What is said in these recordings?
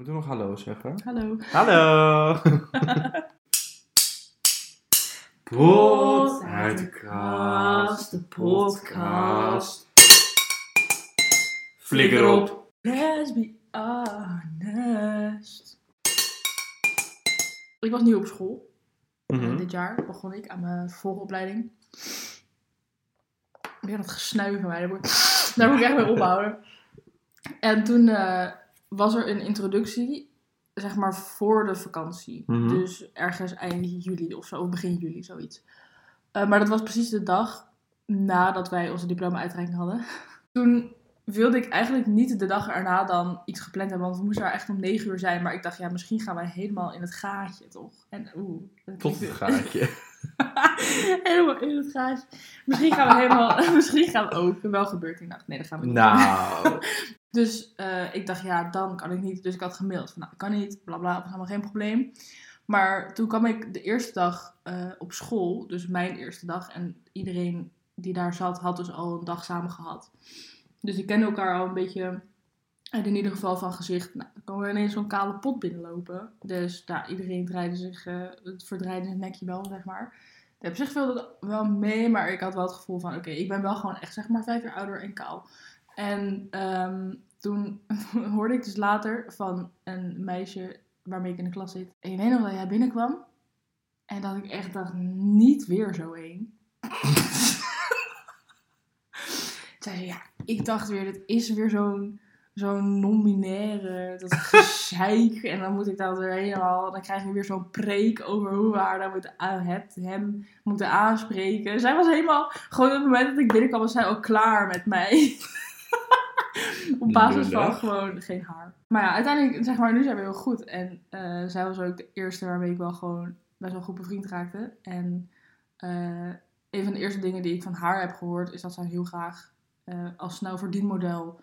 Moeten we nog hallo zeggen? Hallo. Hallo! Pot uit de kast, de podcast. Flikker op! Let's be honest. Ik was nieuw op school. Mhm. Dit jaar begon ik aan mijn volgopleiding. Weer dat gesnuiven mij, daar moet, ik- daar moet ik echt mee ophouden. En toen eh, was er een introductie, zeg maar voor de vakantie. Mhm. Dus ergens eind juli of zo, begin juli, zoiets. Eh, maar dat was precies de dag nadat wij onze diploma-uitreiking hadden. Toen wilde ik eigenlijk niet de dag erna dan iets gepland hebben, want we moesten daar echt om 9 uur zijn. Maar ik dacht, ja, misschien gaan wij helemaal in het gaatje, toch? En oeh. Tot het gaatje. helemaal in het gaatje. Misschien gaan we helemaal, misschien gaan we ook. Wel gebeurd. Ik dacht, nee, dat gaan we niet. Nou. Dus eh, ik dacht, ja, dan kan ik niet. Dus ik had gemaild van, nou, ik kan niet, bla bla, was helemaal geen probleem. Maar toen kwam ik de eerste dag eh, op school, dus mijn eerste dag. En iedereen die daar zat, had dus al een dag samen gehad. Dus ik kende elkaar al een beetje, en in ieder geval van gezicht. Nou, dan kwam er ineens zo'n kale pot binnenlopen. Dus nou, iedereen draaide zich, eh, het verdraaide het nekje wel, zeg maar. Op zich viel dat wel mee, maar ik had wel het gevoel van, oké, ik ben wel gewoon echt, zeg maar, vijf jaar ouder en kaal. En ehm, toen hoorde ik dus later van een meisje waarmee ik in de klas zit. En je weet nog dat jij binnenkwam. En dat ik echt dacht, niet weer zo één. Zei ze, ja, ik dacht weer, dit is weer zo'n zo'n non-binaire, dat gezeik. En dan moet ik dat weer helemaal, dan krijg je weer zo'n preek over hoe we haar dan moeten, het, hem moeten aanspreken. Zij was helemaal, gewoon op het moment dat ik binnenkwam, was zij al klaar met mij. Op basis van gewoon geen haar. Maar ja, uiteindelijk, zeg maar, nu zijn we heel goed. En eh, zij was ook de eerste waarmee ik wel gewoon best wel goed bevriend raakte. En eh, een van de eerste dingen die ik van haar heb gehoord, is dat zij heel graag eh, als snel verdienmodel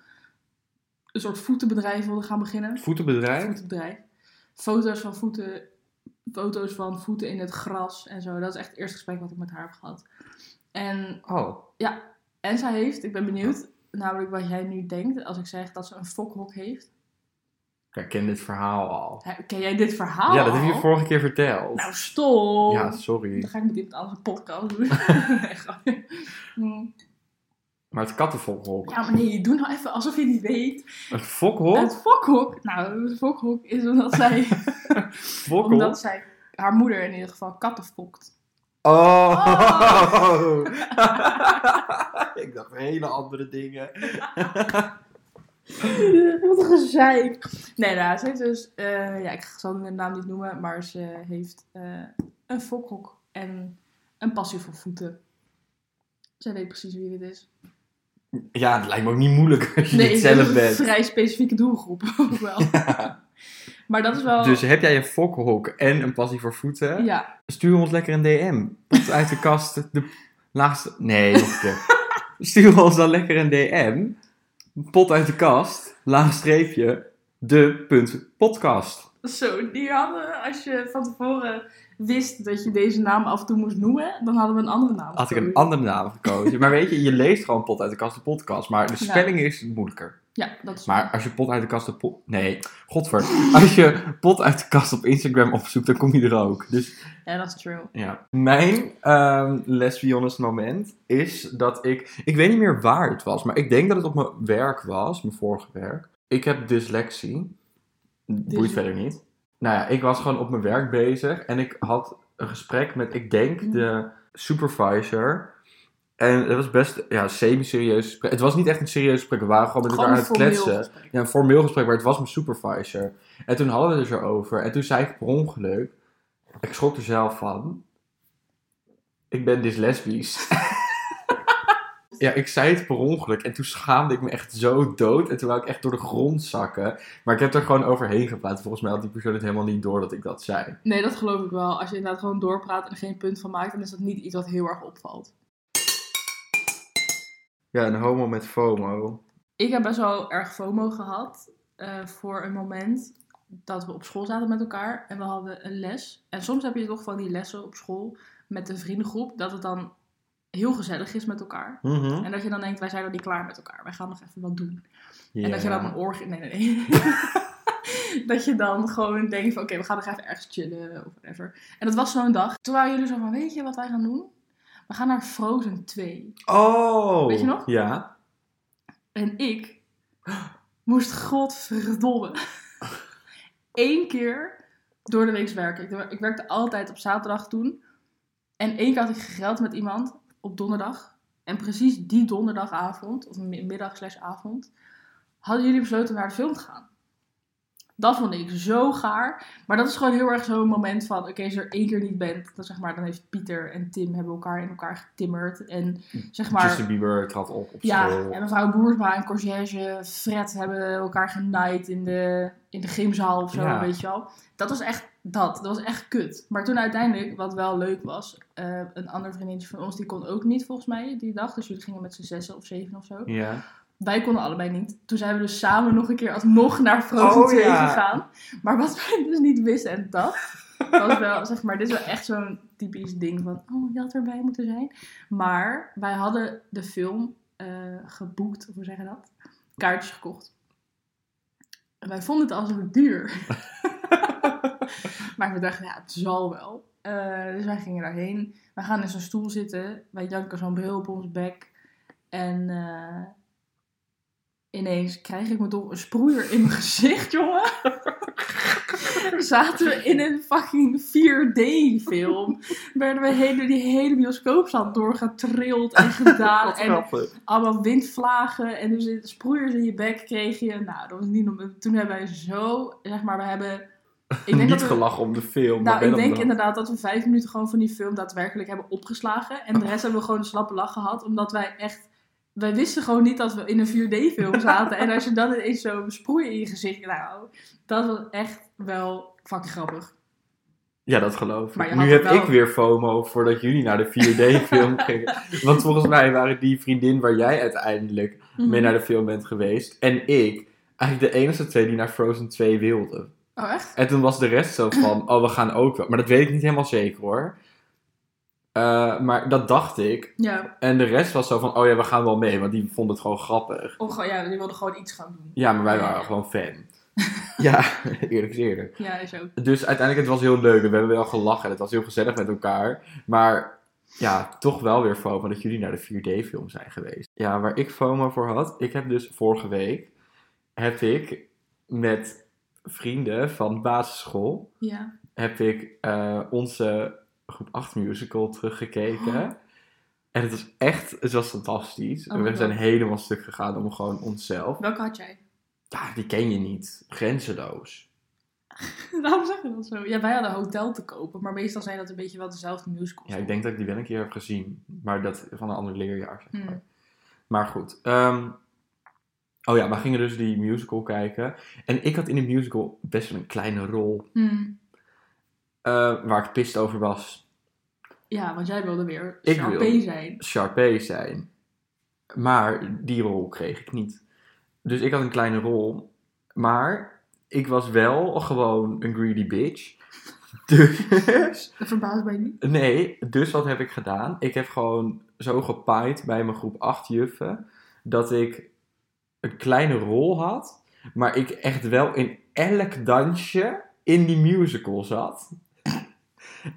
een soort voetenbedrijf wilde gaan beginnen. Voetenbedrijf? Voetenbedrijf. Foto's van voeten, foto's van voeten in het gras en zo. Dat is echt het eerste gesprek wat ik met haar heb gehad. En Oh. en zij heeft, ik ben benieuwd, namelijk wat jij nu denkt als ik zeg dat ze een fokhok heeft. Ik ken dit verhaal al. Ken jij dit verhaal? Ja, dat heb je al? vorige keer verteld. Nou, stop! Ja, sorry. Dan ga ik met iemand anders een podcast doen. Nee, grapje. Mm. Maar het kattenfokhok. ja, maar nee, doe nou even alsof je het niet weet. Het fokhok? Het fokhok, nou, het fokhok is omdat zij, Fokhok? omdat zij haar moeder in ieder geval katten fokt. Oh! ik dacht hele andere dingen. Wat een gezeik. Nee, nou, ze heeft dus, eh, ja, ik zal de naam niet noemen, maar ze heeft eh, een fokhok en een passie voor voeten. Zij weet precies wie dit is. Ja, het lijkt me ook niet moeilijk als je Nee, het zelf is bent. een vrij specifieke doelgroep ook wel. Maar dat is wel... Dus heb jij een fokhok en een passie voor voeten? Ja, Stuur ons lekker een DM. Pot uit de kast. De laagste... Nee, nog een keer. Stuur ons dan lekker een DM. Pot uit de kast. Laag streepje. De punt podcast. zo. Die hadden, als je van tevoren wist dat je deze naam af en toe moest noemen, dan hadden we een andere naam. Had ik een andere naam gekozen. Maar weet je, je leest gewoon pot uit de kast de podcast. Maar de Ja. spelling is moeilijker. Ja, dat is Maar als je pot uit de kast po- Nee, godver. Als je pot uit de kast op Instagram opzoekt, dan kom je er ook. Dus Ja, dat is true. Ja. Mijn honest moment is dat ik... Ik weet niet meer waar het was, maar ik denk dat het op mijn werk was, mijn vorige werk. Ik heb dyslexie. Boeit verder niet. Nou ja, ik was gewoon op mijn werk bezig en ik had een gesprek met, ik denk, Mhm. de supervisor. En het was best, ja, semi-serieus gesprek. Het was niet echt een serieus gesprek, we waren gewoon met elkaar aan het kletsen. gesprek. Ja, een formeel gesprek, maar het was mijn supervisor. En toen hadden we het erover. En toen zei ik per ongeluk, ik schrok er zelf van, ik ben dyslesbisch. ja, ik zei het per ongeluk en toen schaamde ik me echt zo dood. En toen wou ik echt door de grond zakken. Maar ik heb er gewoon overheen gepraat. Volgens mij had die persoon het helemaal niet door dat ik dat zei. Nee, dat geloof ik wel. Als je inderdaad gewoon doorpraat en er geen punt van maakt, dan is dat niet iets wat heel erg opvalt. Ja, een homo met FOMO. Ik heb best wel erg FOMO gehad eh, voor een moment dat we op school zaten met elkaar en we hadden een les. En soms heb je toch van die lessen op school met een vriendengroep, dat het dan heel gezellig is met elkaar. Mhm. En dat je dan denkt, wij zijn nog niet klaar met elkaar. Wij gaan nog even wat doen. En dat je dan een oor... Nee, nee, nee. dat je dan gewoon denkt van oké, we gaan nog even ergens chillen of whatever. En dat was zo'n dag. Toen waren jullie zo van, weet je wat wij gaan doen? We gaan naar Frozen 2. Oh. Weet je nog? Ja. En ik moest godverdomme één keer door de week werken. Ik, ik werkte altijd op zaterdag toen. En één keer had ik gegeld met iemand op donderdag. En precies die donderdagavond, of middag slash avond, hadden jullie besloten naar de film te gaan. Dat vond ik zo gaar. Maar dat is gewoon heel erg zo'n moment van... Oké, als je er één keer niet bent... Dan, zeg maar, dan heeft Pieter en Tim hebben elkaar in elkaar getimmerd. En zeg maar... Justin Bieber trad op op Ja, school. en mevrouw Boersma en Corsage, Fred hebben elkaar genaaid in de, in de gymzaal of zo, Ja. weet je wel. Dat was echt dat. Dat was echt kut. Maar toen uiteindelijk, wat wel leuk was, eh, een ander vriendinnetje van ons, die kon ook niet volgens mij die dag. Dus jullie gingen met z'n zessen of zeven of zo. Ja. Wij konden allebei niet. Toen zijn we dus samen nog een keer alsnog naar Frozen Oh, 2 ja. gegaan. Maar wat wij dus niet wisten, en dat was wel, zeg maar, dit is wel echt zo'n typisch ding van, oh, je had erbij moeten zijn. Maar wij hadden de film eh, geboekt, of hoe zeg je dat? Kaartjes gekocht. En wij vonden het al zo duur. maar we dachten, ja, het zal wel. Eh, dus wij gingen daarheen. Wij gaan in zo'n stoel zitten. Wij janken zo'n bril op ons bek. En eh, ineens krijg ik me toch een sproeier in mijn gezicht, jongen. Zaten we in een fucking 4D-film. Werden we hele, die hele bioscoopzaal doorgetrild en gedaan. En allemaal windvlagen en dus sproeiers in je bek kreeg je. Nou, dat was niet. Toen hebben wij zo, zeg maar, we hebben... Ik denk Niet dat we, gelachen om de film. maar nou, ik denk de- inderdaad dat we vijf minuten gewoon van die film daadwerkelijk hebben opgeslagen. En de rest hebben we gewoon een slappe lach gehad, omdat wij echt... Wij wisten gewoon niet dat we in een 4D-film zaten. en als je dan ineens zo sproeien in je gezicht... Nou, dat was echt wel fucking grappig. Ja, dat geloof ik. Nu heb wel- ik weer FOMO voordat jullie naar de 4D-film gingen. Want volgens mij waren die vriendin waar jij uiteindelijk Mhm. mee naar de film bent geweest... en ik eigenlijk de enige twee die naar Frozen 2 wilden. Oh, echt? En toen was de rest zo van, oh, we gaan ook wel. Maar dat weet ik niet helemaal zeker hoor. Eh, maar dat dacht ik. Ja. En de rest was zo van, oh ja, we gaan wel mee. Want die vond het gewoon grappig. Oh, gewoon- ja, die wilden gewoon iets gaan doen. Ja, maar wij waren ja. gewoon fan. ja, eerlijk is eerlijk. Ja, is ook. Dus uiteindelijk, het was heel leuk. en We hebben wel gelachen. en Het was heel gezellig met elkaar. Maar ja, toch wel weer FOMO dat jullie naar de 4D-film zijn geweest. Ja, waar ik FOMO voor had. Ik heb dus vorige week, heb ik met vrienden van basisschool, Ja. heb ik eh, onze groep 8 musical teruggekeken. En het was echt, het was fantastisch. Oh we zijn God. helemaal stuk gegaan om gewoon onszelf. Welke had jij? Ja, die ken je niet. Grenzeloos. Waarom zeg je dat zo? Ja, wij hadden hotel te kopen, maar meestal zijn dat een beetje wel dezelfde musicals. Ja, ik denk dat ik die wel een keer heb gezien. Maar dat van een ander leerjaar, zeg maar. Hmm. Maar goed. ehm, oh ja, we gingen dus die musical kijken. En ik had in de musical best wel een kleine rol. Hmm. eh, waar ik pist over was. Ja, want jij wilde weer Ik Sharpay wil. zijn. Sharpay zijn. Maar die rol kreeg ik niet. Dus ik had een kleine rol. Maar ik was wel gewoon een greedy bitch. Dus... Dat verbaast mij niet. Nee, dus wat heb ik gedaan? Ik heb gewoon zo gepaaid bij mijn groep 8 juffen dat ik een kleine rol had, maar ik echt wel in elk dansje in die musical zat.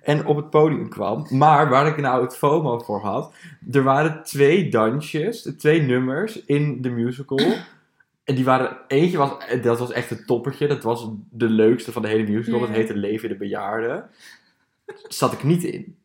En op het podium kwam. Maar waar ik nou het FOMO voor had, er waren twee dansjes, twee nummers in de musical. En die waren, eentje was, dat was echt het toppertje. Dat was de leukste van de hele musical. Dat heette Leven de Bejaarden. Zat ik niet in.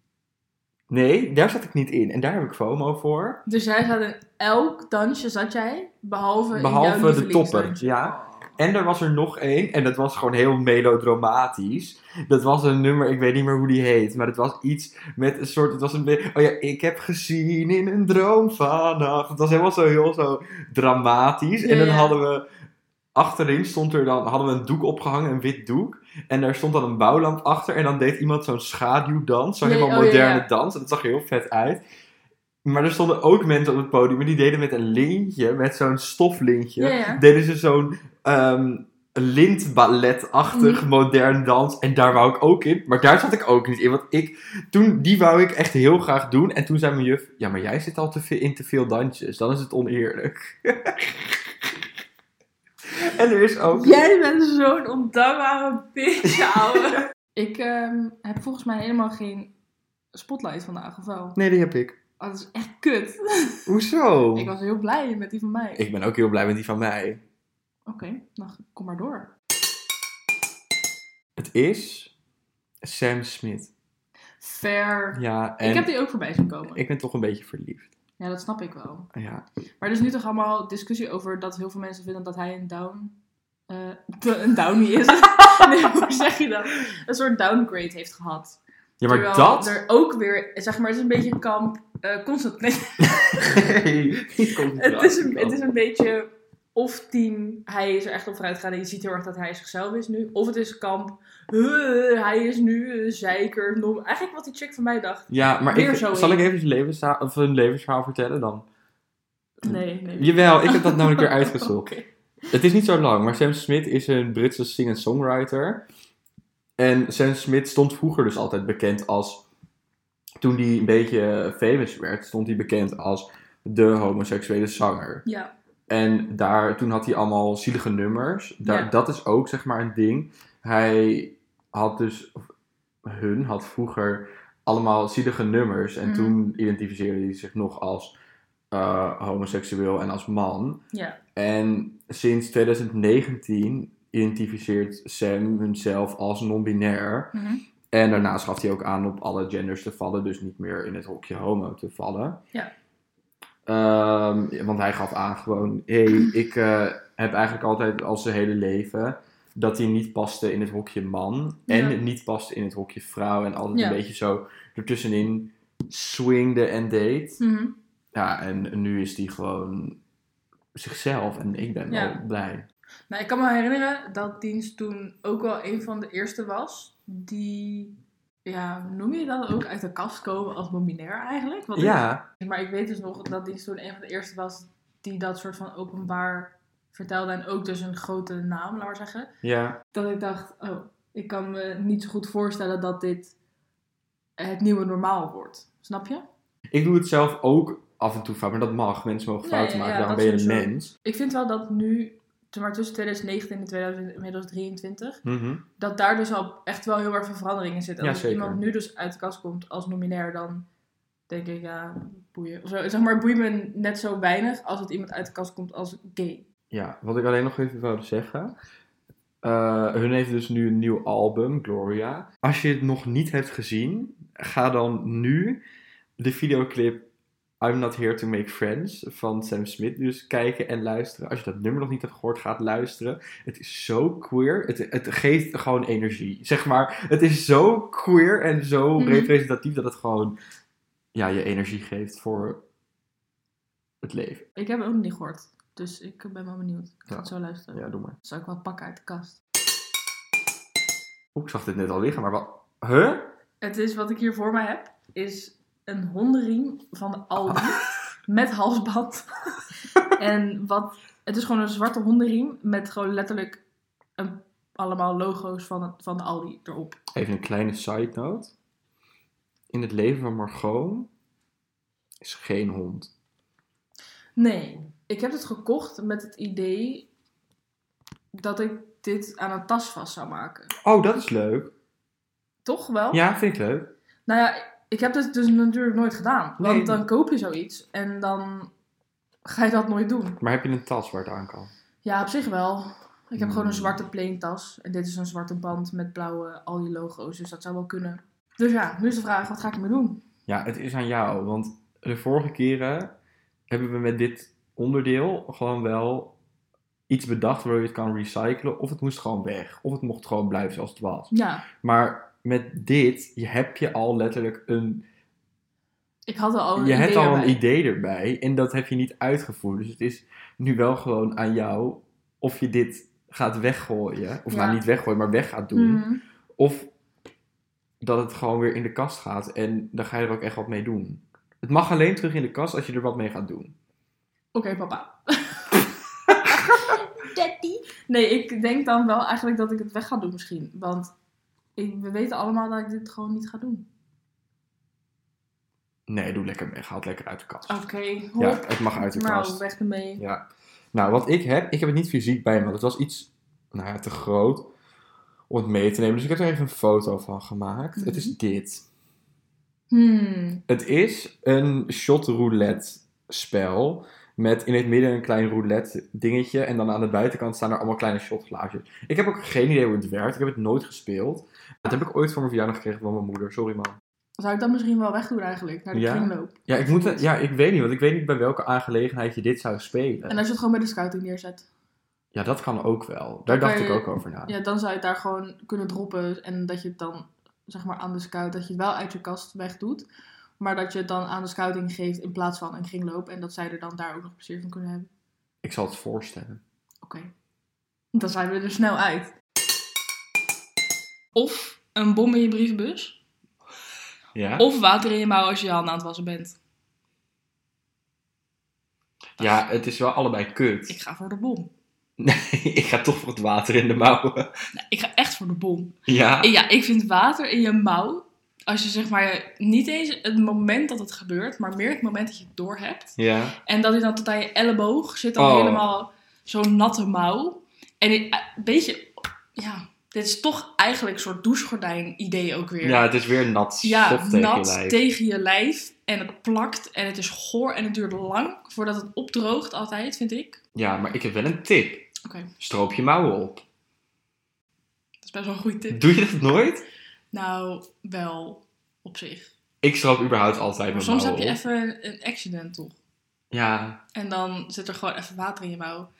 Nee, daar zat ik niet in. En daar heb ik FOMO voor. Dus jij zat in elk dansje, zat jij, behalve, Behalve de topper, ja. En er was er nog één, en dat was gewoon heel melodramatisch. Dat was een nummer, ik weet niet meer hoe die heet, maar het was iets met een soort, het was een oh ja, ik heb gezien in een droom vannacht. Het was helemaal zo heel zo dramatisch. en dan ja. hadden we, achterin stond er dan, hadden we een doek opgehangen, een wit doek. En daar stond dan een bouwlamp achter en dan deed iemand zo'n schaduwdans, zo'n helemaal oh moderne ja. dans. En dat zag er heel vet uit. Maar er stonden ook mensen op het podium en die deden met een lintje, met zo'n stoflintje, Ja, ja. deden ze zo'n ehm lintballetachtig Mhm. modern dans. En daar wou ik ook in, maar daar zat ik ook niet in. Want ik, toen, die wou ik echt heel graag doen. En toen zei mijn juf, ja, maar jij zit al te veel, in te veel dansjes. Dan is het oneerlijk. En er is ook... Jij bent zo'n ondankbare bitch, ouwe. ik ehm, heb volgens mij helemaal geen spotlight vandaag, of wel? Nee, die heb ik. Oh, dat is echt kut. Hoezo? ik was heel blij met die van mij. Ik ben ook heel blij met die van mij. Oké, nou kom maar door. Het is Sam Smith. Fair. Ja, en Ik heb die ook voorbij zien komen. ik ben toch een beetje verliefd. Ja, dat snap ik wel. Ja. Maar er is nu toch allemaal discussie over dat heel veel mensen vinden dat hij een down... eh, een downie is. nee, hoe zeg je dat? Een soort downgrade heeft gehad. Ja, maar Terwijl dat... er ook weer, zeg maar, het is een beetje kamp... eh constant, nee, Nee, het, is een, het is een beetje of team, hij is er echt op vooruit gegaan en je ziet heel erg dat hij zichzelf is nu. Of het is kamp, "Huh, hij is nu een zeiker. nom- Eigenlijk wat die chick van mij dacht. Ja, maar ik, zo zal in. ik even een levensverhaal, of een levensverhaal vertellen dan? Nee, nee. Jawel, ik heb dat namelijk weer uitgezocht. Oké. Het is niet zo lang, maar Sam Smith is een Britse singer-songwriter. En Sam Smith stond vroeger dus altijd bekend als... Toen hij een beetje famous werd, stond hij bekend als de homoseksuele zanger. Ja, En daar, toen had hij allemaal zielige nummers. Daar, Ja. Dat is ook zeg maar een ding. Hij had dus, of hun had vroeger allemaal zielige nummers. En Mhm. toen identificeerde hij zich nog als eh, homoseksueel en als man. ja. En sinds 2019 identificeert Sam hemzelf als non-binair. Mhm. En daarnaast gaf hij ook aan op alle genders te vallen, dus niet meer in het hokje homo te vallen. Ja. Ehm, want hij gaf aan gewoon, hé, hey, ik eh, heb eigenlijk altijd al zijn hele leven dat hij niet paste in het hokje man en Ja. niet paste in het hokje vrouw en altijd Ja. een beetje zo ertussenin swingde en deed. Mhm. Ja, en nu is hij gewoon zichzelf en ik ben Ja. wel blij. Nou, ik kan me herinneren dat Dienst toen ook wel een van de eerste was die, ja, noem je dat ook, uit de kast komen als non-binair eigenlijk? Wat Ja, ik- maar ik weet dus nog dat Dienst toen een van de eerste was die dat soort van openbaar vertelde en ook dus een grote naam, laat maar zeggen. ja. Dat ik dacht, oh, ik kan me niet zo goed voorstellen dat dit het nieuwe normaal wordt. Snap je? Ik doe het zelf ook af en toe fout, maar dat mag. Mensen mogen fouten maken, ja, daarom ben je een mens. Ik vind wel dat nu, maar tussen 2019 en 2023, Mhm. dat daar dus al echt wel heel erg veel verandering in zit. En als iemand nu dus uit de kast komt als nominair, dan denk ik, ja, boeien. Of zo, zeg maar, boeit me net zo weinig als dat iemand uit de kast komt als gay. Ja, wat ik alleen nog even wilde zeggen. Eh, hun heeft dus nu een nieuw album, Gloria. Als je het nog niet hebt gezien, ga dan nu de videoclip I'm Not Here to Make Friends van Sam Smith dus kijken en luisteren. Als je dat nummer nog niet hebt gehoord, gaat luisteren. Het is zo queer. Het, het geeft gewoon energie. Zeg maar, het is zo queer en zo Mhm. representatief dat het gewoon ja, je energie geeft voor het leven. Ik heb het ook nog niet gehoord. Dus ik ben wel benieuwd. Ik ga Ja. het zo luisteren. Ja, doe maar. Zal ik wel pakken uit de kast. Oeh, ik zag dit net al liggen, maar wat? Huh? Het is wat ik hier voor mij heb, is een hondenriem van de Aldi met halsband. en wat, het is gewoon een zwarte hondenriem met gewoon letterlijk een, allemaal logo's van, het, van de Aldi erop. Even een kleine side note. In het leven van Margot is geen hond. Nee, ik heb het gekocht met het idee dat ik dit aan een tas vast zou maken. Oh, dat is leuk. Toch wel? Ja, vind ik leuk. Nou ja, ik heb dit dus natuurlijk nooit gedaan. Want Nee. dan koop je zoiets en dan ga je dat nooit doen. Maar heb je een tas waar het aan kan? Ja, op zich wel. Ik heb gewoon een Hmm. zwarte plain tas. En dit is een zwarte band met blauwe al die logo's. Dus dat zou wel kunnen. Dus ja, nu is de vraag, wat ga ik ermee doen? Ja, het is aan jou. Want de vorige keren hebben we met dit onderdeel gewoon wel iets bedacht waardoor je het kan recyclen. Of het moest gewoon weg. Of het mocht gewoon blijven zoals het was. Ja, Maar met dit je heb je al letterlijk een ik had al een je idee hebt al erbij. een idee erbij en dat heb je niet uitgevoerd. Dus het is nu wel gewoon aan jou of je dit gaat weggooien. Of Ja. nou niet weggooien, maar weg gaat doen. Mhm. Of dat het gewoon weer in de kast gaat en dan ga je er ook echt wat mee doen. Het mag alleen terug in de kast als je er wat mee gaat doen. Oké, papa. Daddy. Nee, ik denk dan wel eigenlijk dat ik het weg ga doen misschien. Want ik, we weten allemaal dat ik dit gewoon niet ga doen. Nee, doe lekker weg. Haal het lekker uit de kast. Oké, Ja, het mag uit de nou, kast. weg ermee. Ja. Nou, wat ik heb, ik heb het niet fysiek bij me, want het was iets nou ja, te groot om het mee te nemen. Dus ik heb er even een foto van gemaakt. Het is Mhm. dit. Hmm. Het is een shot roulette spel. Met in het midden een klein roulette dingetje. En dan aan de buitenkant staan er allemaal kleine shotglaasjes. Ik heb ook geen idee hoe het werkt. Ik heb het nooit gespeeld. Dat heb ik ooit voor mijn verjaardag gekregen van mijn moeder. Sorry man. Zou ik dat misschien wel wegdoen eigenlijk, naar de Ja? kringloop? Ja, ik, moet ja, ik weet niet. Want ik weet niet bij welke aangelegenheid je dit zou spelen. En als je het gewoon bij de scouting neerzet. Ja, dat kan ook wel. Daar dacht ik ook over na. Ja, dan zou je het daar gewoon kunnen droppen. En dat je het dan, zeg maar, aan de scout, dat je het wel uit je kast wegdoet. Maar dat je het dan aan de scouting geeft in plaats van een kringloop. En dat zij er dan daar ook nog plezier van kunnen hebben. Ik zal het voorstellen. Oké. Dan zijn we er snel uit. Of een bom in je brievenbus. Ja? Of water in je mouw als je je handen aan het wassen bent. Ja, het is wel allebei kut. Ik ga voor de bom. Nee, ik ga toch voor het water in de mouwen. Nee, ik ga echt voor de bom. Ja? En Ja, ik vind water in je mouw. Als je zeg maar niet eens het moment dat het gebeurt, maar meer het moment dat je het door hebt. Ja. En dat hij dan tot aan je elleboog zit, dan Oh. helemaal zo'n natte mouw. En ik- eh, een beetje, ja, dit is toch eigenlijk een soort douchegordijn idee ook weer. Ja, het is weer nat Ja, tegen nat je lijf. tegen je lijf. En het plakt en het is goor en het duurt lang voordat het opdroogt altijd, vind ik. Ja, maar ik heb wel een tip. Oké, Stroop je mouwen op. dat is best wel een goede tip. Doe je dat nooit? Nou, wel op zich. Ik stroop überhaupt altijd Maar mijn soms heb je op. even een accident toch? Ja. En dan zit er gewoon even water in je mouw.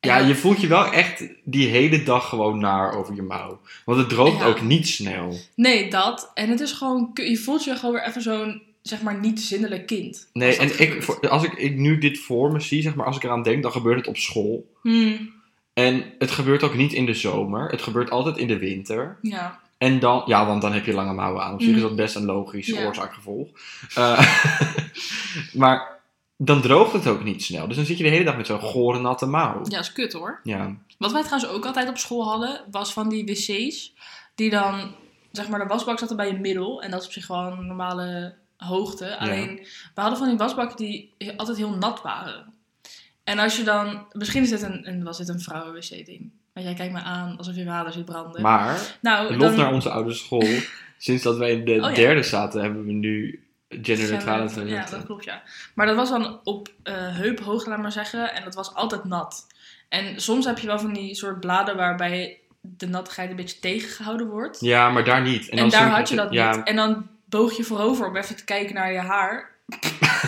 En ja, je voelt je wel echt die hele dag gewoon naar over je mouw. Want het droogt Ja. ook niet snel. Nee, dat. En het is gewoon... Je voelt je gewoon weer even zo'n, zeg maar, niet zinnelijk kind. Nee, en ik, gebeurt. als ik, ik nu dit voor me zie, zeg maar, als ik eraan denk, dan gebeurt het op school. Hmm, En het gebeurt ook niet in de zomer. Het gebeurt altijd in de winter. ja. En dan, ja, want dan heb je lange mouwen aan. Op zich is dat best een logische Ja. oorzaak-gevolg. Eh, maar dan droogt het ook niet snel. Dus dan zit je de hele dag met zo'n gore natte mouw. Ja, is kut hoor. Ja. Wat wij trouwens ook altijd op school hadden, was van die wc's. Die dan, zeg maar, de wasbak zat er bij je middel. En dat is op zich gewoon een normale hoogte. Alleen, we hadden van die wasbakken die altijd heel nat waren. En als je dan, misschien is dit een, een, was dit een vrouwen-wc-ding. Maar jij kijkt me aan alsof je vader ziet branden. Maar, nou, lof dan, naar onze oude school. Sinds dat wij in de Oh ja. derde zaten, hebben we nu genderneutrale Ja, toiletten. dat klopt, ja. Maar dat was dan op eh heuphoogte, laat maar zeggen. En dat was altijd nat. En soms heb je wel van die soort bladen waarbij de nattigheid een beetje tegengehouden wordt. Ja, maar daar niet. En, dan daar had je dat ja, niet. En dan boog je voorover om even te kijken naar je haar.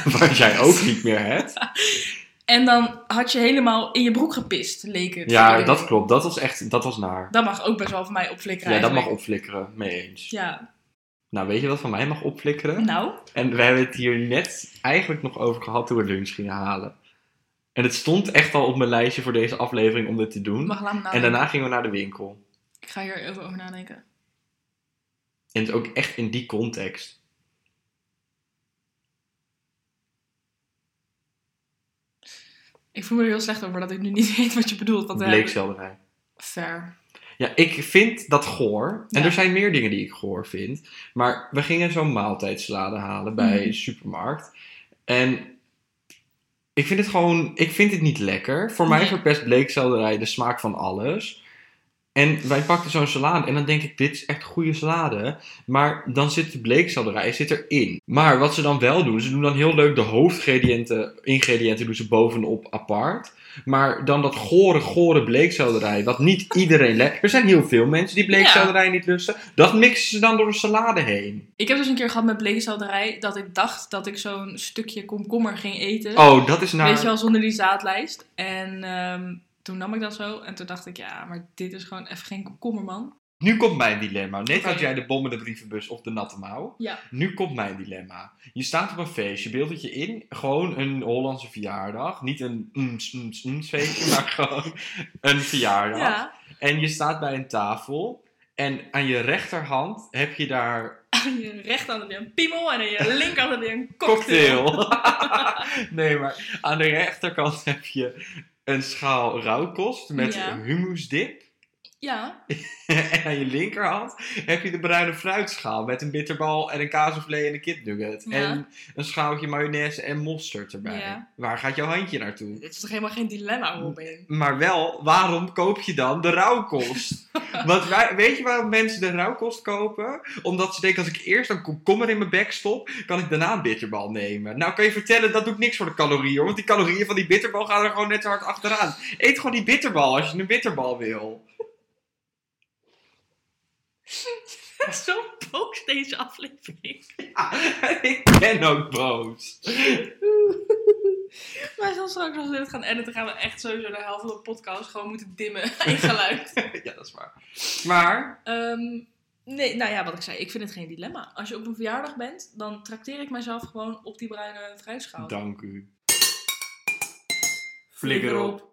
Waar jij ook niet meer hebt. En dan had je helemaal in je broek gepist, leek het. Ja, dat klopt. Dat was echt, dat was naar. Dat mag ook best wel van mij opflikkeren Ja, dat mag opflikkeren. Mee eens. Ja, Nou, weet je wat van mij mag opflikkeren? nou. En we hebben het hier net eigenlijk nog over gehad toen we lunch gingen halen. En het stond echt al op mijn lijstje voor deze aflevering om dit te doen. Mag me En daarna gingen we naar de winkel. Ik ga hier even over nadenken. En het is ook echt in die context. Ik voel me er heel slecht over dat ik nu niet weet wat je bedoelt. Want, Bleekselderij. Fair. Ja, ik vind dat goor. En Ja. er zijn meer dingen die ik goor vind. Maar we gingen zo'n maaltijdsalade halen bij Mhm. de supermarkt. En ik vind het gewoon... Ik vind het niet lekker. Voor mij verpest bleekselderij de smaak van alles. En wij pakten zo'n salade en dan denk ik, dit is echt goede salade. Maar dan zit de bleekselderij zit erin. Maar wat ze dan wel doen, ze doen dan heel leuk de hoofdingrediënten ingrediënten doen ze bovenop apart. Maar dan dat gore, gore bleekselderij, wat niet iedereen lekker... Er zijn heel veel mensen die bleekselderij niet lusten. Dat mixen ze dan door de salade heen. Ik heb dus een keer gehad met bleekselderij dat ik dacht dat ik zo'n stukje komkommer ging eten. Oh, dat is naar... Weet je wel, zonder die zaadlijst. En ehm, toen nam ik dat zo en toen dacht ik, ja, maar dit is gewoon even geen komkommer, man. Nu komt mijn dilemma. Net had jij de bommende brievenbus of de natte mouw. Ja. Nu komt mijn dilemma. Je staat op een feestje, beeld het je in. Gewoon een Hollandse verjaardag. Niet een ns feestje, maar gewoon een verjaardag. Ja. En je staat bij een tafel. En aan je rechterhand heb je daar Aan je rechterhand heb je een piemel en aan je linkerhand heb je een cocktail. cocktail. nee, maar aan de rechterkant heb je een schaal rauwkost met Ja. humusdip. Ja, en aan je linkerhand heb je de bruine fruitschaal met een bitterbal en een kaasvlee en een kipnugget. Ja. En een schaaltje mayonaise en mosterd erbij. Ja. Waar gaat jouw handje naartoe? dit is toch helemaal geen dilemma, Robin? Maar wel, waarom koop je dan de rauwkost? Want wij, weet je waarom mensen de rauwkost kopen? Omdat ze denken, als ik eerst een komkommer in mijn bek stop, kan ik daarna een bitterbal nemen. Nou kan je vertellen, dat doet niks voor de calorieën hoor. Want die calorieën van die bitterbal gaan er gewoon net zo hard achteraan. Eet gewoon die bitterbal als je een bitterbal wil. Zo boos deze aflevering. Ja, ik ben ook boos. Wij gaan straks als we dit gaan editen, gaan we echt sowieso de helft van de podcast gewoon moeten dimmen in geluid. Ja, dat is waar. Maar, Ehm, nee, nou ja, wat ik zei, ik vind het geen dilemma. Als je op een verjaardag bent, dan trakteer ik mezelf gewoon op die bruine fruitschaal. dank u. Flikker op.